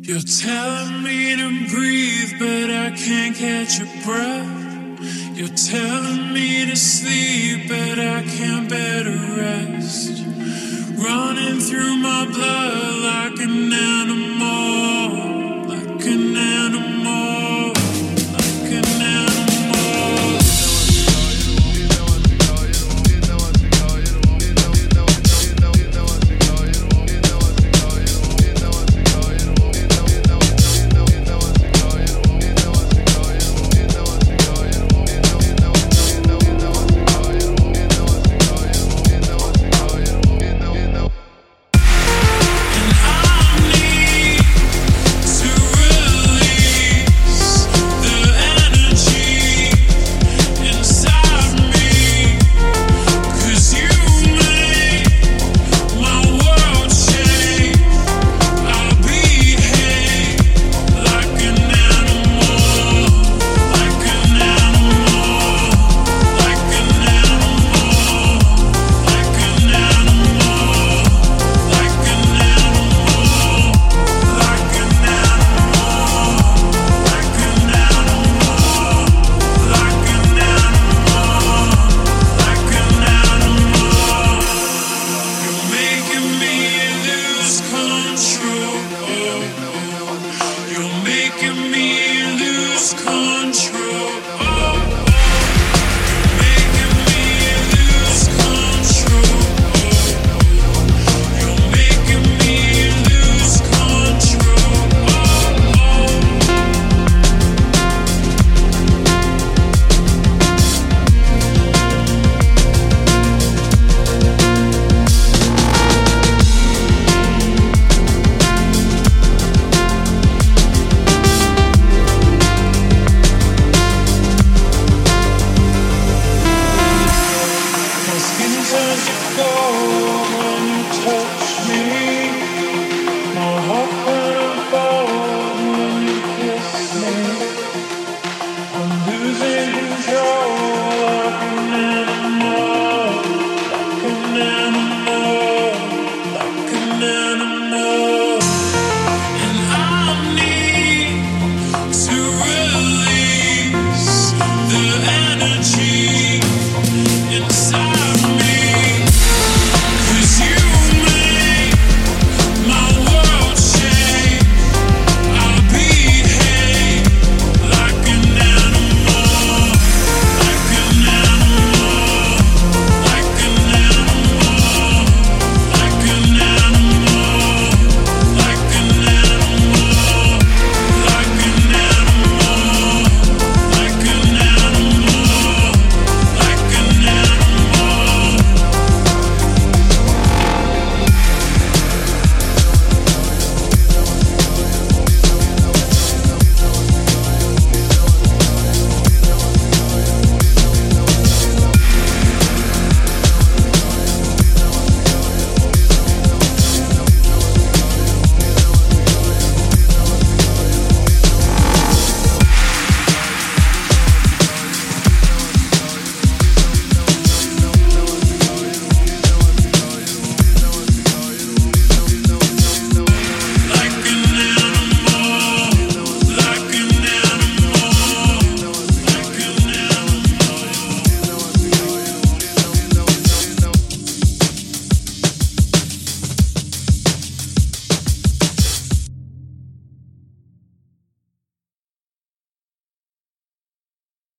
You're telling me to breathe, but I can't catch a breath. You're telling me to sleep, but I can't bear to rest. Running through my blood like an cool.